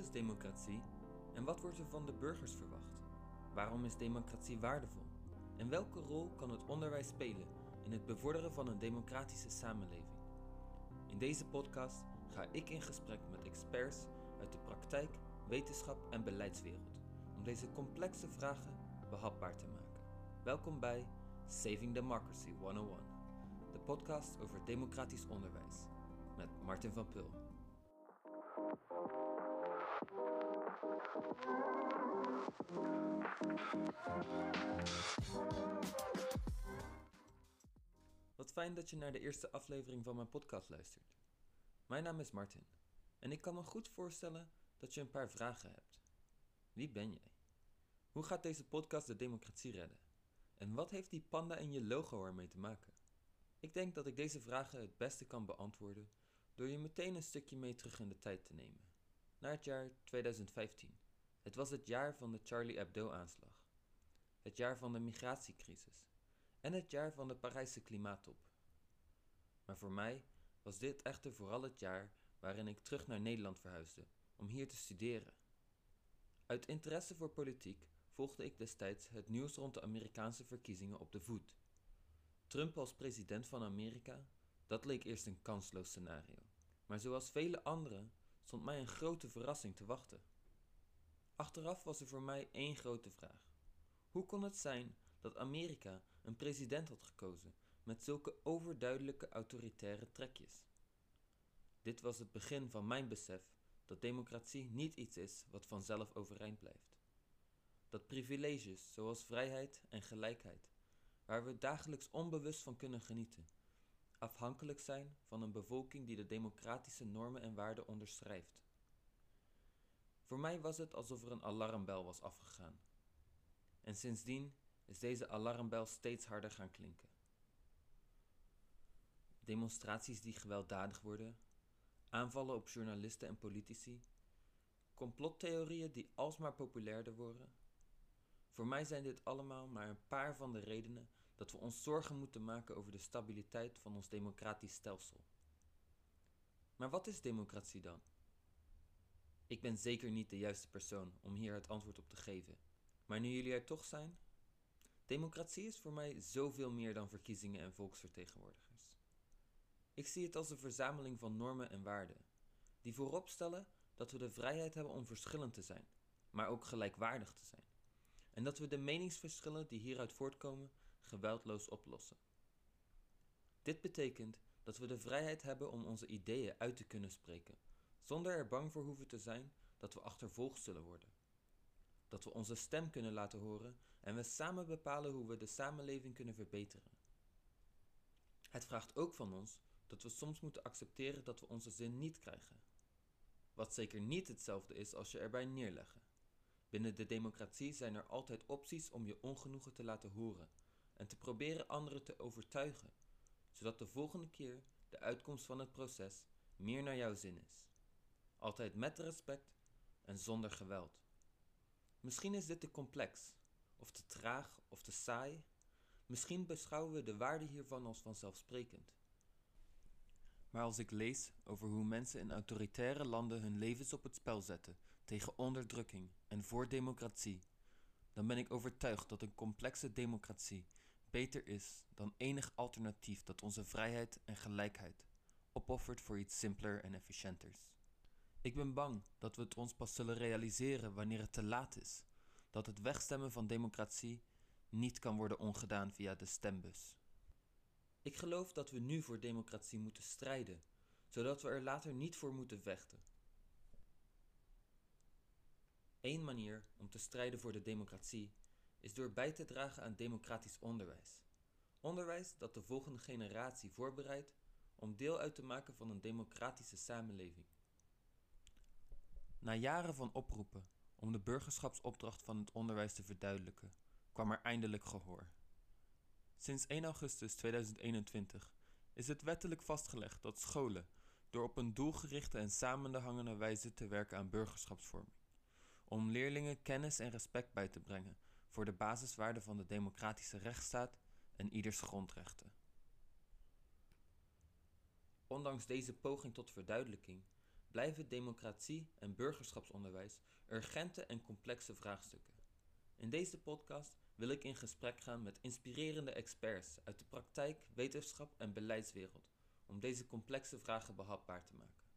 is democratie en wat wordt er van de burgers verwacht? Waarom is democratie waardevol? En welke rol kan het onderwijs spelen in het bevorderen van een democratische samenleving? In deze podcast ga ik in gesprek met experts uit de praktijk, wetenschap en beleidswereld om deze complexe vragen behapbaar te maken. Welkom bij Saving Democracy 101, de podcast over democratisch onderwijs met Martin van Pul. Wat fijn dat je naar de eerste aflevering van mijn podcast luistert. Mijn naam is Martin en ik kan me goed voorstellen dat je een paar vragen hebt. Wie ben jij? Hoe gaat deze podcast de democratie redden? En wat heeft die panda in je logo ermee te maken? Ik denk dat ik deze vragen het beste kan beantwoorden door je meteen een stukje mee terug in de tijd te nemen. Naar het jaar 2015. Het was het jaar van de Charlie Hebdo-aanslag. Het jaar van de migratiecrisis. En het jaar van de Parijse klimaattop. Maar voor mij was dit echter vooral het jaar waarin ik terug naar Nederland verhuisde om hier te studeren. Uit interesse voor politiek volgde ik destijds het nieuws rond de Amerikaanse verkiezingen op de voet. Trump als president van Amerika, dat leek eerst een kansloos scenario. Maar zoals vele anderen stond mij een grote verrassing te wachten. Achteraf was er voor mij één grote vraag. Hoe kon het zijn dat Amerika een president had gekozen met zulke overduidelijke autoritaire trekjes? Dit was het begin van mijn besef dat democratie niet iets is wat vanzelf overeind blijft. Dat privileges zoals vrijheid en gelijkheid, waar we dagelijks onbewust van kunnen genieten, afhankelijk zijn van een bevolking die de democratische normen en waarden onderschrijft. Voor mij was het alsof er een alarmbel was afgegaan. En sindsdien is deze alarmbel steeds harder gaan klinken. Demonstraties die gewelddadig worden, aanvallen op journalisten en politici, complottheorieën die alsmaar populairder worden. Voor mij zijn dit allemaal maar een paar van de redenen dat we ons zorgen moeten maken over de stabiliteit van ons democratisch stelsel. Maar wat is democratie dan? Ik ben zeker niet de juiste persoon om hier het antwoord op te geven. Maar nu jullie er toch zijn, democratie is voor mij zoveel meer dan verkiezingen en volksvertegenwoordigers. Ik zie het als een verzameling van normen en waarden, die voorop stellen dat we de vrijheid hebben om verschillend te zijn, maar ook gelijkwaardig te zijn. En dat we de meningsverschillen die hieruit voortkomen geweldloos oplossen. Dit betekent dat we de vrijheid hebben om onze ideeën uit te kunnen spreken, zonder er bang voor hoeven te zijn dat we achtervolgd zullen worden. Dat we onze stem kunnen laten horen en we samen bepalen hoe we de samenleving kunnen verbeteren. Het vraagt ook van ons dat we soms moeten accepteren dat we onze zin niet krijgen. Wat zeker niet hetzelfde is als je erbij neerleggen. Binnen de democratie zijn er altijd opties om je ongenoegen te laten horen en te proberen anderen te overtuigen, zodat de volgende keer de uitkomst van het proces meer naar jouw zin is. Altijd met respect en zonder geweld. Misschien is dit te complex, of te traag, of te saai. Misschien beschouwen we de waarde hiervan als vanzelfsprekend. Maar als ik lees over hoe mensen in autoritaire landen hun levens op het spel zetten tegen onderdrukking en voor democratie, dan ben ik overtuigd dat een complexe democratie beter is dan enig alternatief dat onze vrijheid en gelijkheid opoffert voor iets simpeler en efficiënters. Ik ben bang dat we het ons pas zullen realiseren wanneer het te laat is, dat het wegstemmen van democratie niet kan worden ongedaan via de stembus. Ik geloof dat we nu voor democratie moeten strijden, zodat we er later niet voor moeten vechten. Eén manier om te strijden voor de democratie is door bij te dragen aan democratisch onderwijs. Onderwijs dat de volgende generatie voorbereidt om deel uit te maken van een democratische samenleving. Na jaren van oproepen om de burgerschapsopdracht van het onderwijs te verduidelijken, kwam er eindelijk gehoor. Sinds 1 augustus 2021 is het wettelijk vastgelegd dat scholen door op een doelgerichte en samenhangende wijze te werken aan burgerschapsvorming, om leerlingen kennis en respect bij te brengen voor de basiswaarden van de democratische rechtsstaat en ieders grondrechten. Ondanks deze poging tot verduidelijking blijven democratie en burgerschapsonderwijs urgente en complexe vraagstukken. In deze podcast wil ik in gesprek gaan met inspirerende experts uit de praktijk, wetenschap en beleidswereld om deze complexe vragen behapbaar te maken.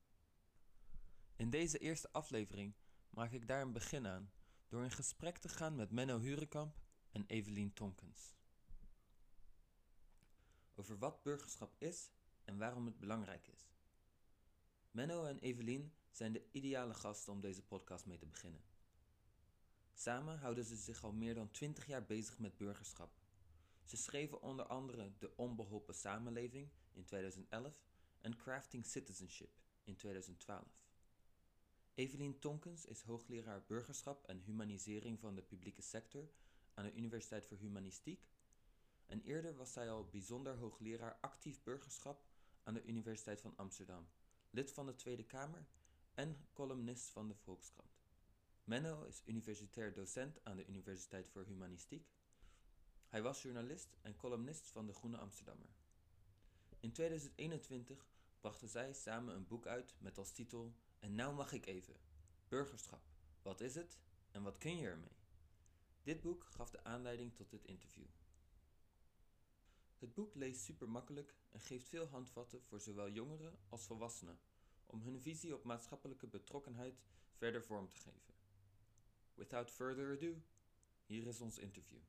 In deze eerste aflevering maak ik daar een begin aan door in gesprek te gaan met Menno Hurenkamp en Evelien Tonkens. Over wat burgerschap is en waarom het belangrijk is. Menno en Evelien zijn de ideale gasten om deze podcast mee te beginnen. Samen houden ze zich al meer dan 20 jaar bezig met burgerschap. Ze schreven onder andere De Onbeholpen Samenleving in 2011 en Crafting Citizenship in 2012. Evelien Tonkens is hoogleraar burgerschap en humanisering van de publieke sector aan de Universiteit voor Humanistiek. En eerder was zij al bijzonder hoogleraar actief burgerschap aan de Universiteit van Amsterdam, lid van de Tweede Kamer en columnist van de Volkskrant. Menno is universitair docent aan de Universiteit voor Humanistiek. Hij was journalist en columnist van de Groene Amsterdammer. In 2021 brachten zij samen een boek uit met als titel En nou mag ik even. Burgerschap. Wat is het en wat kun je ermee? Dit boek gaf de aanleiding tot dit interview. Het boek leest super makkelijk en geeft veel handvatten voor zowel jongeren als volwassenen om hun visie op maatschappelijke betrokkenheid verder vorm te geven. Without further ado, hier is ons interview.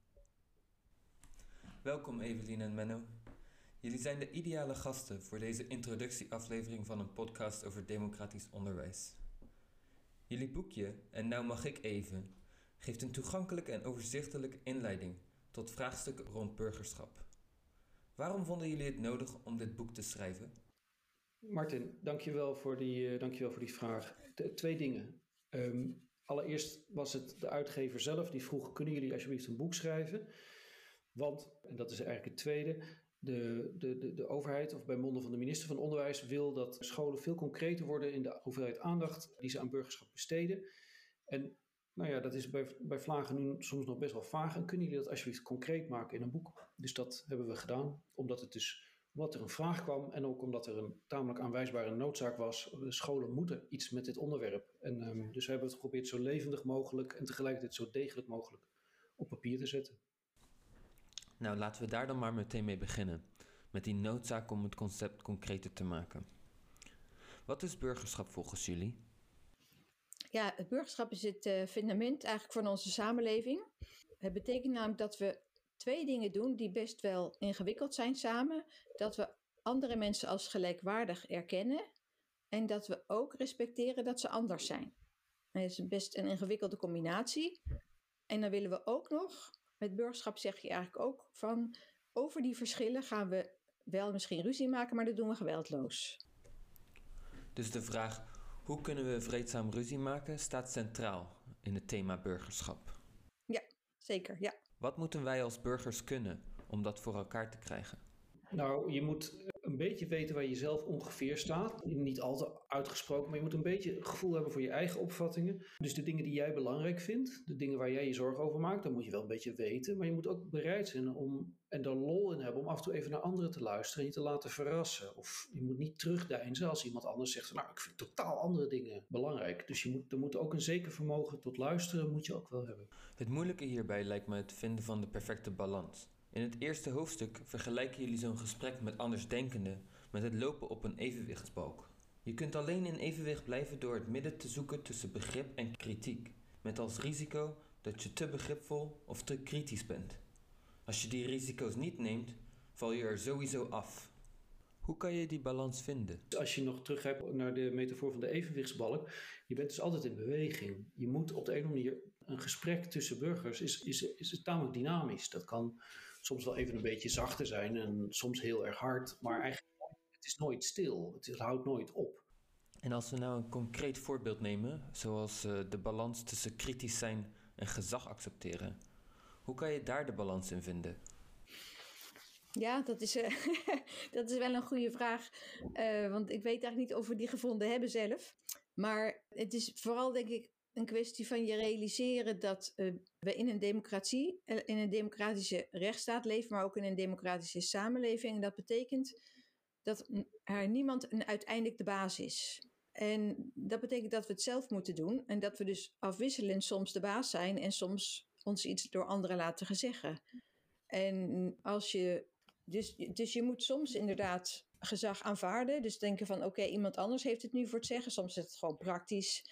Welkom Evelien en Menno. Jullie zijn de ideale gasten voor deze introductieaflevering van een podcast over democratisch onderwijs. Jullie boekje, En nou mag ik even, geeft een toegankelijke en overzichtelijke inleiding tot vraagstukken rond burgerschap. Waarom vonden jullie het nodig om dit boek te schrijven? Martin, dankjewel voor die, uh, dankjewel voor die vraag. twee dingen. Um, allereerst was het de uitgever zelf die vroeg: kunnen jullie alsjeblieft een boek schrijven? Want, en dat is eigenlijk het tweede, de, de, de, de overheid, of bij monden van de minister van Onderwijs, wil dat scholen veel concreter worden in de hoeveelheid aandacht die ze aan burgerschap besteden. En nou ja, dat is bij, bij Vlagen nu soms nog best wel vaag. En kunnen jullie dat alsjeblieft concreet maken in een boek? Dus dat hebben we gedaan, omdat het dus omdat er een vraag kwam en ook omdat er een tamelijk aanwijsbare noodzaak was. Scholen moeten iets met dit onderwerp. En um, dus we hebben het geprobeerd zo levendig mogelijk en tegelijkertijd zo degelijk mogelijk op papier te zetten. Nou, laten we daar dan maar meteen mee beginnen. Met die noodzaak om het concept concreter te maken. Wat is burgerschap volgens jullie? Ja, het burgerschap is het uh, fundament eigenlijk van onze samenleving. Het betekent namelijk dat we twee dingen doen die best wel ingewikkeld zijn samen. Dat we andere mensen als gelijkwaardig erkennen en dat we ook respecteren dat ze anders zijn. Dat is best een ingewikkelde combinatie. En dan willen we ook nog, met burgerschap zeg je eigenlijk ook van over die verschillen gaan we wel misschien ruzie maken, maar dat doen we geweldloos. Dus de vraag hoe kunnen we vreedzaam ruzie maken staat centraal in het thema burgerschap. Ja, zeker, ja. Wat moeten wij als burgers kunnen om dat voor elkaar te krijgen? Nou, je moet een beetje weten waar je zelf ongeveer staat. Niet al te uitgesproken, maar je moet een beetje gevoel hebben voor je eigen opvattingen. Dus de dingen die jij belangrijk vindt, de dingen waar jij je zorgen over maakt, dan moet je wel een beetje weten. Maar je moet ook bereid zijn om, en er lol in hebben, om af en toe even naar anderen te luisteren en je te laten verrassen. Of je moet niet terugdeinzen als iemand anders zegt, nou, ik vind totaal andere dingen belangrijk. Dus je moet, er moet ook een zeker vermogen tot luisteren, moet je ook wel hebben. Het moeilijke hierbij lijkt me het vinden van de perfecte balans. In het eerste hoofdstuk vergelijken jullie zo'n gesprek met andersdenkenden met het lopen op een evenwichtsbalk. Je kunt alleen in evenwicht blijven door het midden te zoeken tussen begrip en kritiek, met als risico dat je te begripvol of te kritisch bent. Als je die risico's niet neemt, val je er sowieso af. Hoe kan je die balans vinden? Als je nog terug hebt naar de metafoor van de evenwichtsbalk, je bent dus altijd in beweging. Je moet op de een of andere manier een gesprek tussen burgers is, is, is tamelijk dynamisch. Dat kan soms wel even een beetje zachter zijn en soms heel erg hard, maar eigenlijk het is nooit stil. Het, houdt nooit op. En als we nou een concreet voorbeeld nemen, zoals uh, de balans tussen kritisch zijn en gezag accepteren, hoe kan je daar de balans in vinden? Ja, dat is, uh, dat is wel een goede vraag. Uh, want ik weet eigenlijk niet of we die gevonden hebben zelf. Maar het is vooral, denk ik, een kwestie van je realiseren dat uh, we in een democratie, in een democratische rechtsstaat leven, maar ook in een democratische samenleving. En dat betekent dat er niemand een uiteindelijk de baas is. En dat betekent dat we het zelf moeten doen en dat we dus afwisselend soms de baas zijn en soms ons iets door anderen laten zeggen. En als je, dus, dus je moet soms inderdaad gezag aanvaarden. Dus denken van oké, iemand anders heeft het nu voor het zeggen. Soms is het gewoon praktisch.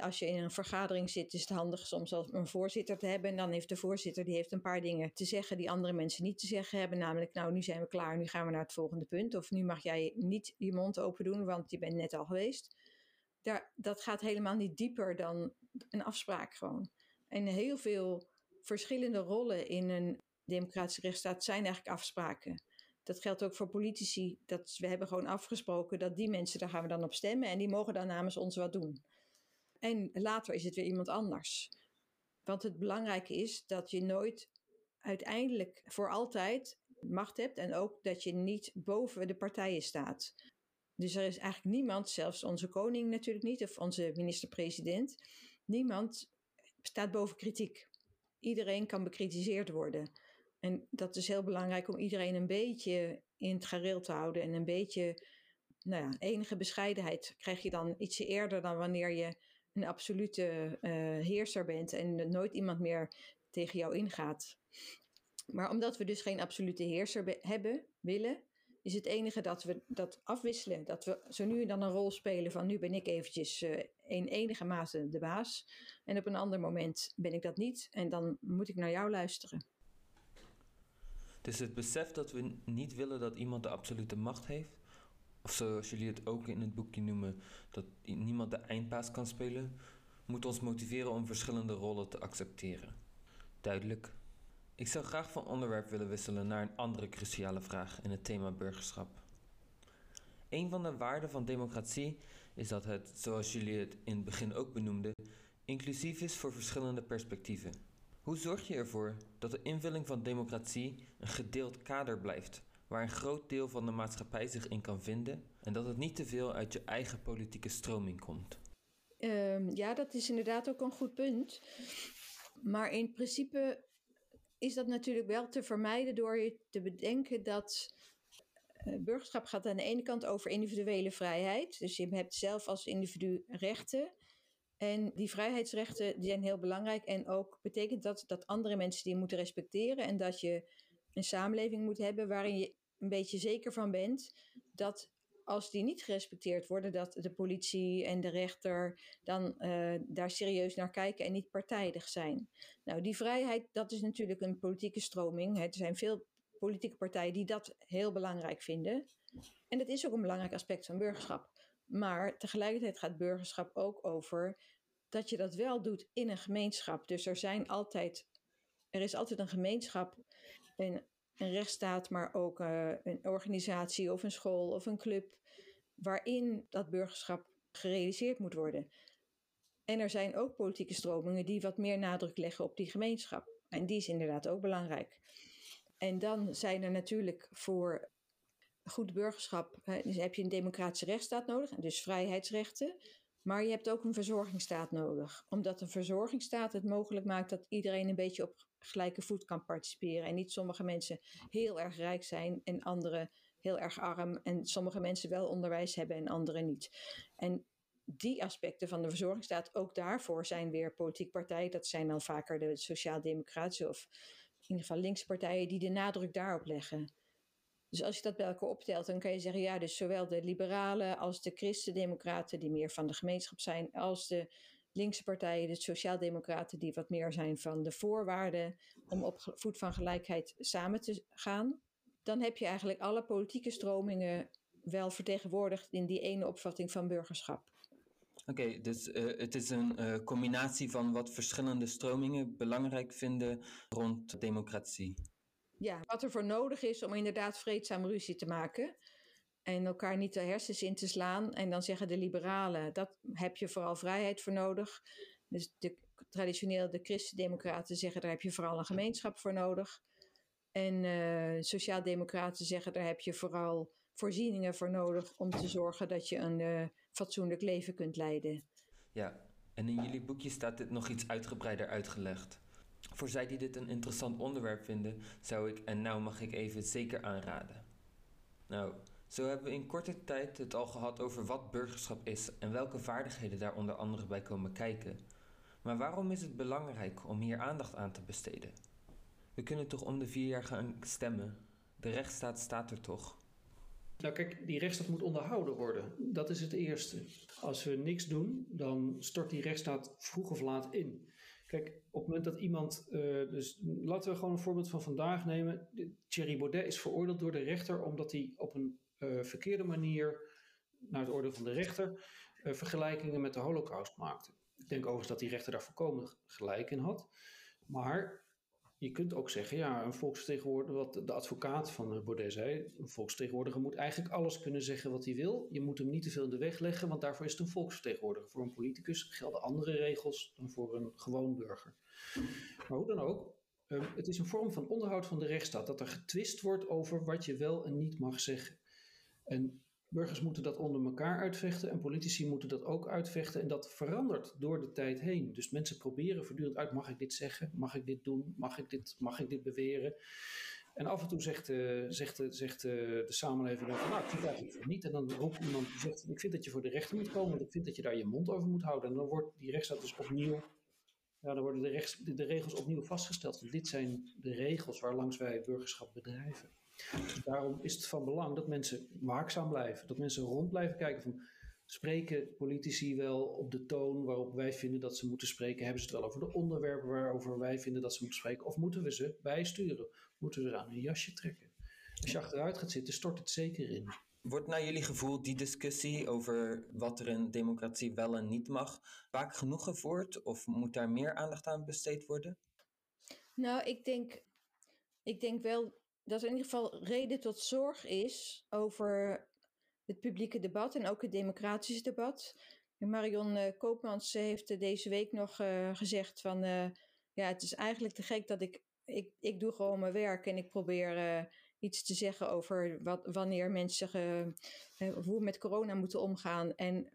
Als je in een vergadering zit, is het handig soms als een voorzitter te hebben. En dan heeft de voorzitter die heeft een paar dingen te zeggen die andere mensen niet te zeggen hebben. Namelijk, nou, nu zijn we klaar, nu gaan we naar het volgende punt. Of nu mag jij niet je mond open doen, want je bent net al geweest. Daar, dat gaat helemaal niet dieper dan een afspraak gewoon. En heel veel verschillende rollen in een democratische rechtsstaat zijn eigenlijk afspraken. Dat geldt ook voor politici. Dat, we hebben gewoon afgesproken dat die mensen, daar gaan we dan op stemmen en die mogen dan namens ons wat doen. En later is het weer iemand anders. Want het belangrijke is dat je nooit uiteindelijk voor altijd macht hebt en ook dat je niet boven de partijen staat. Dus er is eigenlijk niemand, zelfs onze koning natuurlijk niet, of onze minister-president, niemand staat boven kritiek. Iedereen kan bekritiseerd worden. En dat is heel belangrijk om iedereen een beetje in het gareel te houden en een beetje, nou ja, enige bescheidenheid krijg je dan ietsje eerder dan wanneer je een absolute uh, heerser bent en nooit iemand meer tegen jou ingaat. Maar omdat we dus geen absolute heerser hebben, willen, is het enige dat we dat afwisselen. Dat we zo nu en dan een rol spelen van nu ben ik eventjes uh, in enige mate de baas. En op een ander moment ben ik dat niet en dan moet ik naar jou luisteren. Dus het besef dat we niet willen dat iemand de absolute macht heeft, of zoals jullie het ook in het boekje noemen, dat niemand de eindpaas kan spelen, moet ons motiveren om verschillende rollen te accepteren. Duidelijk. Ik zou graag van onderwerp willen wisselen naar een andere cruciale vraag in het thema burgerschap. Een van de waarden van democratie is dat het, zoals jullie het in het begin ook benoemden, inclusief is voor verschillende perspectieven. Hoe zorg je ervoor dat de invulling van democratie een gedeeld kader blijft, waar een groot deel van de maatschappij zich in kan vinden en dat het niet te veel uit je eigen politieke stroming komt? Um, ja, dat is inderdaad ook een goed punt. Maar in principe is dat natuurlijk wel te vermijden door je te bedenken dat uh, burgerschap gaat aan de ene kant over individuele vrijheid. Dus je hebt zelf als individu rechten. En die vrijheidsrechten die zijn heel belangrijk. En ook betekent dat dat andere mensen die moeten respecteren. En dat je een samenleving moet hebben waarin je een beetje zeker van bent dat als die niet gerespecteerd worden, dat de politie en de rechter dan uh, daar serieus naar kijken en niet partijdig zijn. Nou, die vrijheid, dat is natuurlijk een politieke stroming. Er zijn veel politieke partijen die dat heel belangrijk vinden. En dat is ook een belangrijk aspect van burgerschap. Maar tegelijkertijd gaat burgerschap ook over dat je dat wel doet in een gemeenschap. Dus er zijn altijd, er is altijd een gemeenschap, een, een rechtsstaat, maar ook uh, een organisatie of een school of een club, waarin dat burgerschap gerealiseerd moet worden. En er zijn ook politieke stromingen die wat meer nadruk leggen op die gemeenschap. En die is inderdaad ook belangrijk. En dan zijn er natuurlijk voor goed burgerschap dus heb je een democratische rechtsstaat nodig, dus vrijheidsrechten. Maar je hebt ook een verzorgingsstaat nodig, omdat een verzorgingsstaat het mogelijk maakt dat iedereen een beetje op gelijke voet kan participeren. En niet sommige mensen heel erg rijk zijn en anderen heel erg arm. En sommige mensen wel onderwijs hebben en anderen niet. En die aspecten van de verzorgingsstaat, ook daarvoor zijn weer politieke partijen. Dat zijn dan vaker de sociaal-democratische of in ieder geval linkse partijen die de nadruk daarop leggen. Dus als je dat bij elkaar optelt, dan kan je zeggen, ja, dus zowel de liberalen als de christendemocraten, die meer van de gemeenschap zijn, als de linkse partijen, de sociaaldemocraten, die wat meer zijn van de voorwaarden om op voet van gelijkheid samen te gaan, dan heb je eigenlijk alle politieke stromingen wel vertegenwoordigd in die ene opvatting van burgerschap. Oké, dus uh, het is een uh, combinatie van wat verschillende stromingen belangrijk vinden rond democratie ja, wat er voor nodig is om inderdaad vreedzaam ruzie te maken. En elkaar niet de hersens in te slaan. En dan zeggen de liberalen, dat heb je vooral vrijheid voor nodig. Dus de, traditioneel de christendemocraten zeggen, daar heb je vooral een gemeenschap voor nodig. En uh, sociaaldemocraten zeggen, daar heb je vooral voorzieningen voor nodig om te zorgen dat je een uh, fatsoenlijk leven kunt leiden. Ja, en in jullie boekje staat dit nog iets uitgebreider uitgelegd. Voor zij die dit een interessant onderwerp vinden, zou ik, en nou mag ik even zeker aanraden. Nou, Zo hebben we in korte tijd het al gehad over wat burgerschap is en welke vaardigheden daar onder andere bij komen kijken. Maar waarom is het belangrijk om hier aandacht aan te besteden? We kunnen toch om de vier jaar gaan stemmen? De rechtsstaat staat er toch? Nou kijk, die rechtsstaat moet onderhouden worden. Dat is het eerste. Als we niks doen, dan stort die rechtsstaat vroeg of laat in. Kijk, op het moment dat iemand, uh, dus laten we gewoon een voorbeeld van vandaag nemen. Thierry Baudet is veroordeeld door de rechter omdat hij op een uh, verkeerde manier, naar het oordeel van de rechter, uh, vergelijkingen met de holocaust maakte. Ik denk overigens dat die rechter daar volkomen gelijk in had. Maar je kunt ook zeggen, ja, een volksvertegenwoordiger, wat de advocaat van Baudet zei, een volksvertegenwoordiger moet eigenlijk alles kunnen zeggen wat hij wil. Je moet hem niet te veel in de weg leggen, want daarvoor is het een volksvertegenwoordiger. Voor een politicus gelden andere regels dan voor een gewoon burger. Maar hoe dan ook, ehm, het is een vorm van onderhoud van de rechtsstaat, dat er getwist wordt over wat je wel en niet mag zeggen. En Burgers moeten dat onder elkaar uitvechten en politici moeten dat ook uitvechten. En dat verandert door de tijd heen. Dus mensen proberen voortdurend uit: mag ik dit zeggen? Mag ik dit doen? Mag ik dit, mag ik dit beweren? En af en toe zegt, uh, zegt, zegt uh, de samenleving dan van, nou, ik vind eigenlijk niet. En dan roept iemand zegt, ik vind dat je voor de rechter moet komen, want ik vind dat je daar je mond over moet houden. En dan wordt die rechtsstaat dus opnieuw, ja, dan worden de, rechts, de, regels opnieuw vastgesteld. Dit zijn de regels waarlangs wij burgerschap bedrijven. Daarom is het van belang dat mensen waakzaam blijven. Dat mensen rond blijven kijken van spreken politici wel op de toon waarop wij vinden dat ze moeten spreken? Hebben ze het wel over de onderwerpen waarover wij vinden dat ze moeten spreken? Of moeten we ze bijsturen? Moeten we ze aan een jasje trekken? Als je achteruit gaat zitten, stort het zeker in. Wordt naar jullie gevoel die discussie over wat er in democratie wel en niet mag vaak genoeg gevoerd? Of moet daar meer aandacht aan besteed worden? Nou, ik denk, ik denk wel dat er in ieder geval reden tot zorg is over het publieke debat en ook het democratische debat. Marion uh, Koopmans heeft deze week nog uh, gezegd van ja, het is eigenlijk te gek dat ik, ik, ik doe gewoon mijn werk en ik probeer iets te zeggen over wat, wanneer mensen hoe we met corona moeten omgaan. En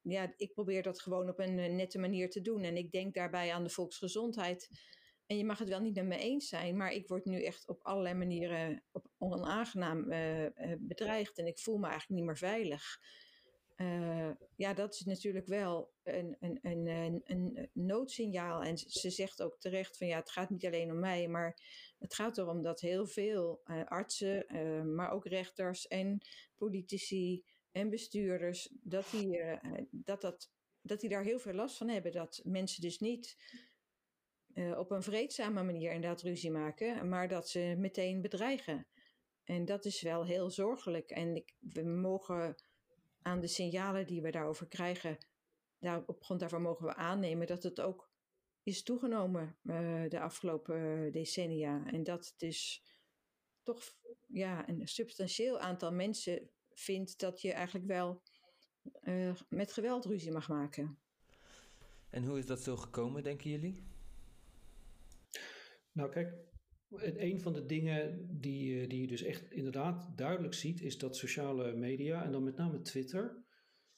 ja, ik probeer dat gewoon op een nette manier te doen. En ik denk daarbij aan de volksgezondheid. En je mag het wel niet met me eens zijn, maar ik word nu echt op allerlei manieren op onaangenaam uh, bedreigd en ik voel me eigenlijk niet meer veilig. Uh, ja, dat is natuurlijk wel een, een, een, een, noodsignaal. En ze zegt ook terecht van ja, het gaat niet alleen om mij, maar het gaat erom dat heel veel artsen, maar ook rechters en politici en bestuurders, dat die, dat, dat, dat die daar heel veel last van hebben. Dat mensen dus niet uh, op een vreedzame manier inderdaad ruzie maken, maar dat ze meteen bedreigen. En dat is wel heel zorgelijk. En ik, we mogen aan de signalen die we daarover krijgen, daar, op grond daarvan mogen we aannemen dat het ook is toegenomen uh, de afgelopen decennia. En dat het dus toch ja, een substantieel aantal mensen vindt dat je eigenlijk wel met geweld ruzie mag maken. En hoe is dat zo gekomen, denken jullie? Nou, kijk, een van de dingen die, eh, die je dus echt inderdaad duidelijk ziet, is dat sociale media, en dan met name Twitter,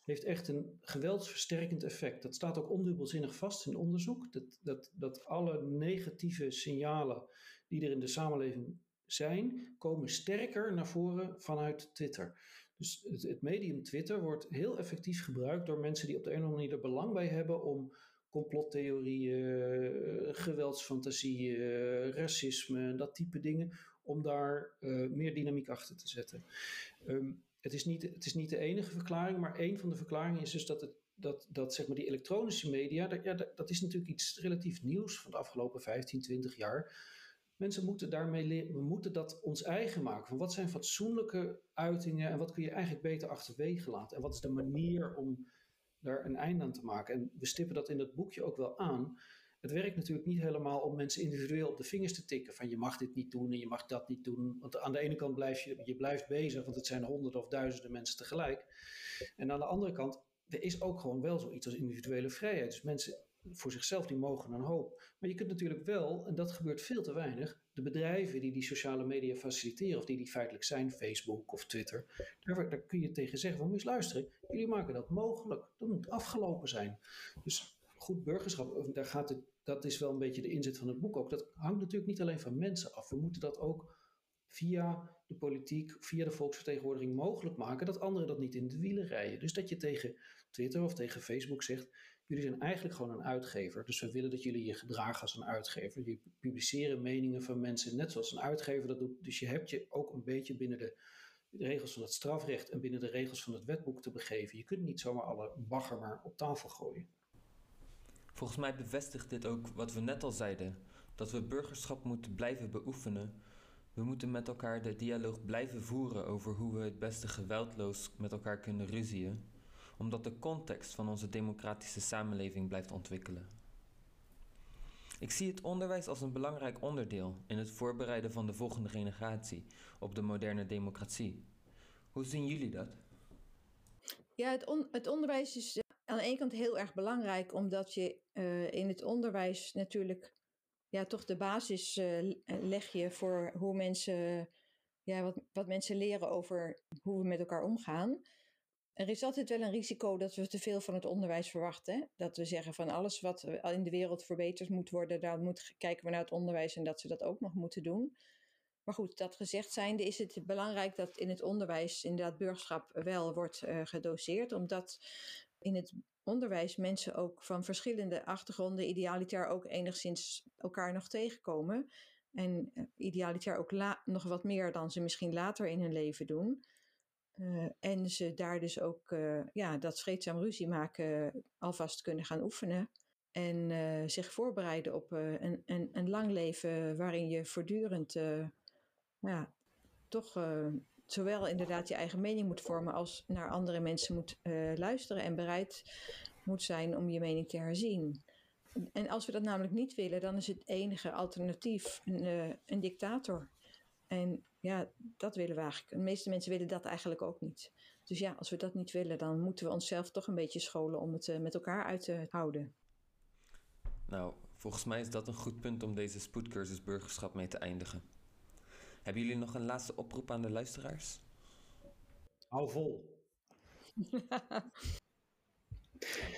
heeft echt een geweldsversterkend effect. Dat staat ook ondubbelzinnig vast in onderzoek, dat, dat, dat alle negatieve signalen die er in de samenleving zijn, komen sterker naar voren vanuit Twitter. Dus het, het medium Twitter wordt heel effectief gebruikt door mensen die op de een of andere manier er belang bij hebben om complottheorieën, geweldsfantasieën, racisme, dat type dingen, om daar uh, meer dynamiek achter te zetten. Um, het, is niet, het is niet de enige verklaring, maar een van de verklaringen is dus dat, het, dat, dat zeg maar die elektronische media, dat, ja, dat, dat is natuurlijk iets relatief nieuws van de afgelopen 15, 20 jaar. Mensen moeten daarmee leren, we moeten dat ons eigen maken. Van wat zijn fatsoenlijke uitingen en wat kun je eigenlijk beter achterwege laten? En wat is de manier om daar een einde aan te maken. En we stippen dat in dat boekje ook wel aan. Het werkt natuurlijk niet helemaal om mensen individueel op de vingers te tikken. Van je mag dit niet doen en je mag dat niet doen. Want aan de ene kant blijf je, je blijft bezig, want het zijn honderden of duizenden mensen tegelijk. En aan de andere kant, er is ook gewoon wel zoiets als individuele vrijheid. Dus mensen voor zichzelf, die mogen een hoop. Maar je kunt natuurlijk wel, en dat gebeurt veel te weinig, de bedrijven die die sociale media faciliteren, of die die feitelijk zijn, Facebook of Twitter, daar, kun je tegen zeggen van, eens luisteren, jullie maken dat mogelijk. Dat moet afgelopen zijn. Dus goed burgerschap, daar gaat het, dat is wel een beetje de inzet van het boek ook. Dat hangt natuurlijk niet alleen van mensen af. We moeten dat ook via de politiek, via de volksvertegenwoordiging mogelijk maken dat anderen dat niet in de wielen rijden. Dus dat je tegen Twitter of tegen Facebook zegt: jullie zijn eigenlijk gewoon een uitgever. Dus we willen dat jullie je gedragen als een uitgever. Je publiceren meningen van mensen net zoals een uitgever dat doet. Dus je hebt je ook een beetje binnen de regels van het strafrecht en binnen de regels van het wetboek te begeven. Je kunt niet zomaar alle bagger maar op tafel gooien. Volgens mij bevestigt dit ook wat we net al zeiden: dat we burgerschap moeten blijven beoefenen. We moeten met elkaar de dialoog blijven voeren over hoe we het beste geweldloos met elkaar kunnen ruzien, omdat de context van onze democratische samenleving blijft ontwikkelen. Ik zie het onderwijs als een belangrijk onderdeel in het voorbereiden van de volgende generatie op de moderne democratie. Hoe zien jullie dat? Ja, het, het onderwijs is aan de ene kant heel erg belangrijk, omdat je uh, in het onderwijs natuurlijk ja, toch de basis uh, leg je voor hoe mensen, ja, wat, wat mensen leren over hoe we met elkaar omgaan. Er is altijd wel een risico dat we te veel van het onderwijs verwachten. Dat we zeggen van alles wat in de wereld verbeterd moet worden, daar moet, kijken we naar het onderwijs en dat ze dat ook nog moeten doen. Maar goed, dat gezegd zijnde is het belangrijk dat in het onderwijs inderdaad burgerschap wel wordt uh, gedoseerd, omdat in het onderwijs mensen ook van verschillende achtergronden idealitair ook enigszins elkaar nog tegenkomen. En uh, idealitair ook nog wat meer dan ze misschien later in hun leven doen. Uh, en ze daar dus ook uh, ja, dat vreedzaam ruzie maken alvast kunnen gaan oefenen. En uh, zich voorbereiden op een, een, een, lang leven waarin je voortdurend ja, toch zowel inderdaad je eigen mening moet vormen als naar andere mensen moet luisteren en bereid moet zijn om je mening te herzien. En als we dat namelijk niet willen, dan is het enige alternatief een, een dictator. En ja, dat willen we eigenlijk. De meeste mensen willen dat eigenlijk ook niet. Dus ja, als we dat niet willen, dan moeten we onszelf toch een beetje scholen om het uh, met elkaar uit te houden. Nou, volgens mij is dat een goed punt om deze spoedcursus burgerschap mee te eindigen. Hebben jullie nog een laatste oproep aan de luisteraars? Hou vol.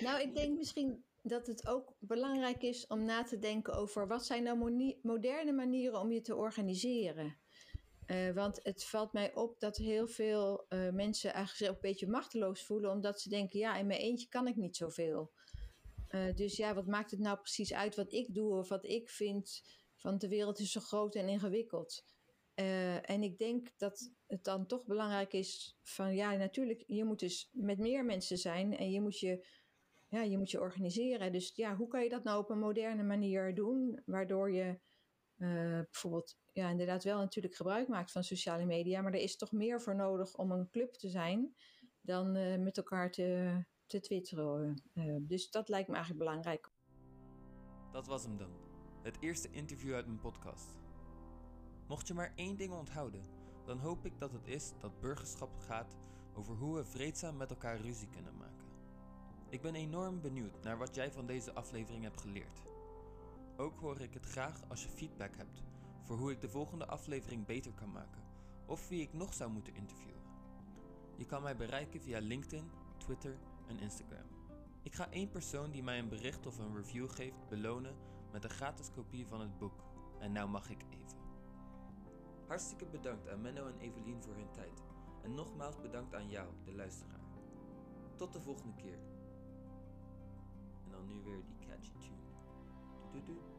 nou, ik denk misschien dat het ook belangrijk is om na te denken over wat zijn nou moderne manieren om je te organiseren. Uh, want het valt mij op dat heel veel uh, mensen eigenlijk zich een beetje machteloos voelen, omdat ze denken: ja, in mijn eentje kan ik niet zoveel. Uh, dus ja, wat maakt het nou precies uit wat ik doe of wat ik vind? Want de wereld is zo groot en ingewikkeld. en ik denk dat het dan toch belangrijk is van ja, natuurlijk, je moet dus met meer mensen zijn en je moet je, ja, je, moet je organiseren. Dus ja, hoe kan je dat nou op een moderne manier doen, waardoor je bijvoorbeeld ja, inderdaad wel natuurlijk gebruik maakt van sociale media. Maar er is toch meer voor nodig om een club te zijn dan uh, met elkaar te, te twitteren. Uh, dus dat lijkt me eigenlijk belangrijk. Dat was hem dan. Het eerste interview uit mijn podcast. Mocht je maar één ding onthouden, dan hoop ik dat het is dat burgerschap gaat over hoe we vreedzaam met elkaar ruzie kunnen maken. Ik ben enorm benieuwd naar wat jij van deze aflevering hebt geleerd. Ook hoor ik het graag als je feedback hebt voor hoe ik de volgende aflevering beter kan maken of wie ik nog zou moeten interviewen. Je kan mij bereiken via LinkedIn, Twitter en Instagram. Ik ga één persoon die mij een bericht of een review geeft belonen met een gratis kopie van het boek. En nou mag ik even. Hartstikke bedankt aan Menno en Evelien voor hun tijd. En nogmaals bedankt aan jou, de luisteraar. Tot de volgende keer. En dan nu weer die catchy tune. do do.